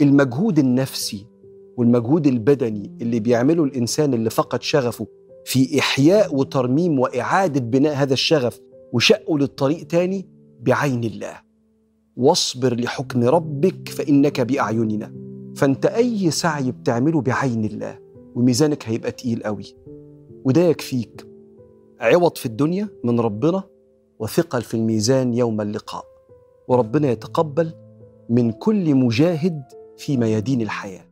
المجهود النفسي والمجهود البدني اللي بيعمله الإنسان اللي فقد شغفه في إحياء وترميم وإعادة بناء هذا الشغف وشقه للطريق تاني بعين الله. واصبر لحكم ربك فإنك بأعيننا. فأنت أي سعي بتعمله بعين الله وميزانك هيبقى تقيل قوي. وده يكفيك. عوض في الدنيا من ربنا وثقل في الميزان يوم اللقاء. وربنا يتقبل من كل مجاهد في ميادين الحياة.